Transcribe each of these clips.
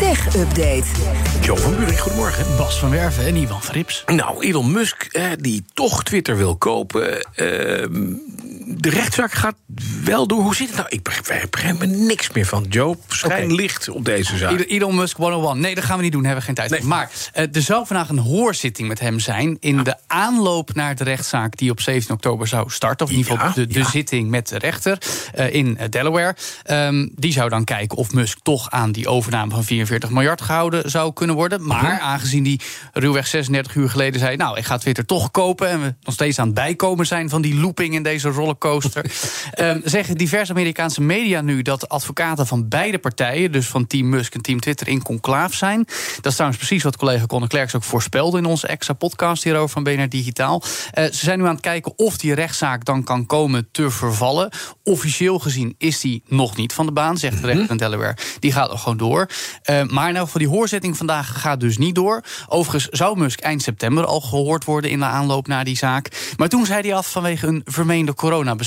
Tech Update. Jo van Buren, goedemorgen. Bas van Werven en Ivan Frips. Nou, Elon Musk, eh, die toch Twitter wil kopen. eh, de rechtszaak gaat wel door. Hoe zit het nou? Ik begrijp, begrijp er niks meer van. Joe, schijn licht op deze zaak. Elon- Musk 101. Nee, dat gaan we niet doen, hebben we geen tijd Nee. voor. Maar eh, er zou vandaag een hoorzitting met hem zijn... in de aanloop naar de rechtszaak die op 17 oktober zou starten. Of in ieder geval Ja, de, de ja. zitting met de rechter eh, in eh, Delaware. Ehm, die zou dan kijken of Musk toch aan die overname van 44 miljard gehouden zou kunnen worden. Maar Mhm. aangezien die ruwweg 36 uur geleden zei... nou, ik ga Twitter toch kopen... en we nog steeds aan het bijkomen zijn van die looping in deze rollercoaster... Ehm, zeggen diverse Amerikaanse media nu dat advocaten van beide partijen, dus van Team Musk en Team Twitter, in conclaaf zijn. Dat is trouwens precies wat collega Conor Klerks ook voorspelde in onze extra podcast hierover van BNR Digitaal. Eh, ze zijn nu aan het kijken of die rechtszaak dan kan komen te vervallen. Officieel gezien is die nog niet van de baan, zegt de rechter in Delaware. Die gaat nog gewoon door. Eh, maar elk geval, die hoorzitting vandaag gaat dus niet door. Overigens zou Musk eind september al gehoord worden in de aanloop naar die zaak. Maar toen zei hij af vanwege een vermeende coronabesmetting.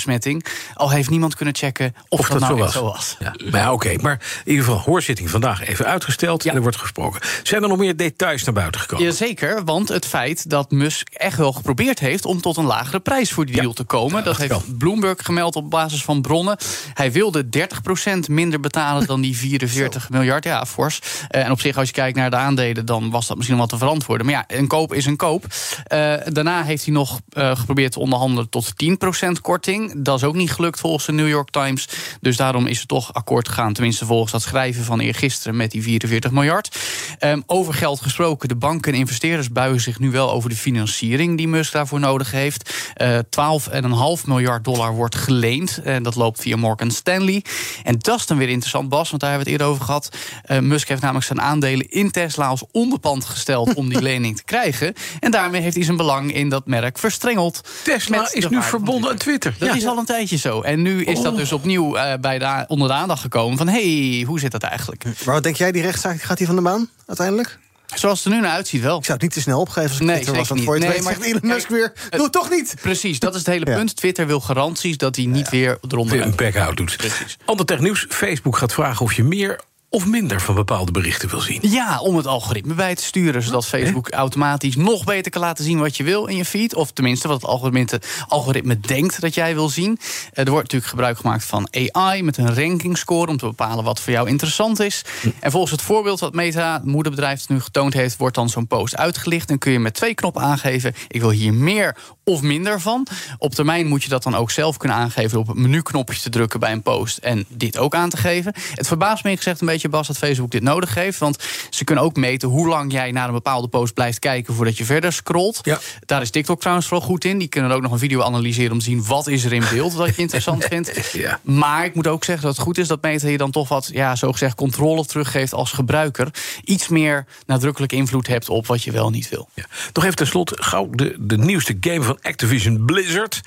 Al heeft niemand kunnen checken of, Of dat, dat nou zo was. zo was. Ja, maar ja, oké. Maar in ieder geval, hoorzitting vandaag even uitgesteld Ja. en er wordt gesproken. Zijn er nog meer details naar buiten gekomen? Jazeker, want het feit dat Musk echt wel geprobeerd heeft om tot een lagere prijs voor die deal te komen. dat heeft Bloomberg gemeld op basis van bronnen. Hij wilde 30% minder betalen dan die 44 miljard. Ja, fors. Eh, en op zich, als je kijkt naar de aandelen, dan was dat misschien wel te verantwoorden. Maar ja, een koop is een koop. Eh, daarna heeft hij nog eh, geprobeerd te onderhandelen tot 10% korting. Dat is ook niet gelukt volgens de New York Times. Dus daarom is er toch akkoord gegaan. Tenminste, volgens dat schrijven van eergisteren met die 44 miljard. Ehm, over geld gesproken, de banken en investeerders buigen zich nu wel over de financiering die Musk daarvoor nodig heeft. Eh 12,5 miljard dollar wordt geleend. En dat loopt via Morgan Stanley. En dat is dan weer interessant, Bas, want daar hebben we het eerder over gehad. Eh, Musk heeft namelijk zijn aandelen in Tesla als onderpand gesteld om die lening te krijgen. En daarmee heeft hij zijn belang in dat merk verstrengeld. Tesla is nu verbonden aan Twitter. Dat Ja. is al een tijdje zo. En nu is dat dus opnieuw eh, bij de, onder de aandacht gekomen van... hé, hey, hoe zit dat eigenlijk? Maar wat denk jij, die rechtszaak gaat die van de baan uiteindelijk? Zoals het er nu naar uitziet wel. Ik zou het niet te snel opgeven als ik Nee, Twitter was. Want voor je Nee, weet maar- zegt Elon Musk weer, doe het toch niet! Precies, dat is het hele Ja. punt. Twitter wil garanties dat hij niet weer eronder Weer een back-out doet. Ander technieuws. Facebook gaat vragen of je meer of minder van bepaalde berichten wil zien. Ja, om het algoritme bij te sturen, zodat Facebook automatisch nog beter kan laten zien wat je wil in je feed. Of tenminste, wat het algoritme, algoritme denkt dat jij wil zien. Eh, Er wordt natuurlijk gebruik gemaakt van AI met een rankingscore om te bepalen wat voor jou interessant is. En volgens het voorbeeld wat Meta, het moederbedrijf, nu getoond heeft, wordt dan zo'n post uitgelicht. Dan kun je met twee knoppen aangeven: ik wil hier meer of minder van. Op termijn moet je dat dan ook zelf kunnen aangeven op het menuknopje te drukken bij een post en dit ook aan te geven. Het verbaast me gezegd een beetje, Bas, dat Facebook dit nodig heeft. Want ze kunnen ook meten hoe lang jij naar een bepaalde post blijft kijken voordat je verder scrolt. Ja. Daar is TikTok trouwens vooral goed in. Die kunnen ook nog een video analyseren om te zien wat is er in beeld dat je interessant vindt. Ja. Maar ik moet ook zeggen dat het goed is dat Meta je dan toch wat, ja, zogezegd controle teruggeeft als gebruiker. Iets meer nadrukkelijk invloed hebt op wat je wel niet wil. Ja. Nog even tenslotte, gauw de, de nieuwste game van Activision Blizzard.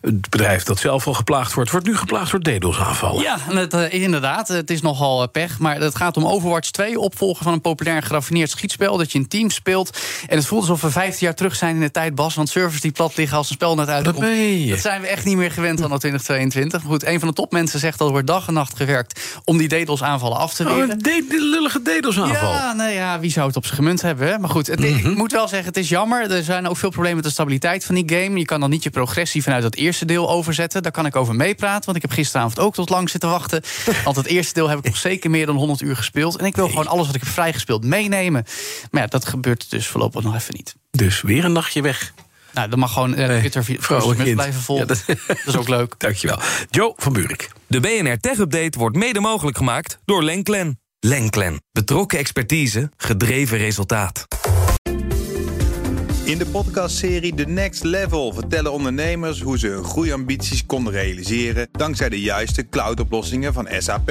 Het bedrijf dat zelf al geplaagd wordt, wordt nu geplaagd door DDoS-aanvallen. Ja, en het, eh, inderdaad. Het is nogal eh, pech. Maar het gaat om Overwatch 2, opvolger van een populair geraffineerd schietspel. Dat je in team speelt. En het voelt alsof we 15 jaar terug zijn in de tijd, Bas. Want servers die plat liggen als een spel net uitkomt. Dat zijn we echt niet meer gewend aan 2022. Maar goed, een van de topmensen zegt dat er wordt dag en nacht gewerkt om die DDoS-aanvallen af te Oh, weren. een de- de lullige DDoS-aanval. Ja, nee, ja, wie zou het op zijn gemunt hebben? Hè? Maar goed, het, Mhm. ik moet wel zeggen, het is jammer. Er zijn ook veel problemen met de stabiliteit van die game. Je kan dan niet je progressie vanuit het eerste deel overzetten. Daar kan ik over meepraten, want ik heb gisteravond ook tot lang zitten wachten. Want het eerste deel heb ik nog zeker meer dan 100 uur gespeeld. En ik wil gewoon alles wat ik heb vrijgespeeld meenemen. Maar ja, dat gebeurt dus voorlopig nog even niet. Dus weer een nachtje weg. Nou, dan mag gewoon eh, Twitter vrolijk blijven volgen. Ja, dat... dat- is ook leuk. Dankjewel. Joe van Buurik. De BNR Tech Update wordt mede mogelijk gemaakt door Lenklen. Lenklen. Betrokken expertise, gedreven resultaat. In de podcastserie The Next Level vertellen ondernemers hoe ze hun groeiambities konden realiseren dankzij de juiste cloudoplossingen van SAP.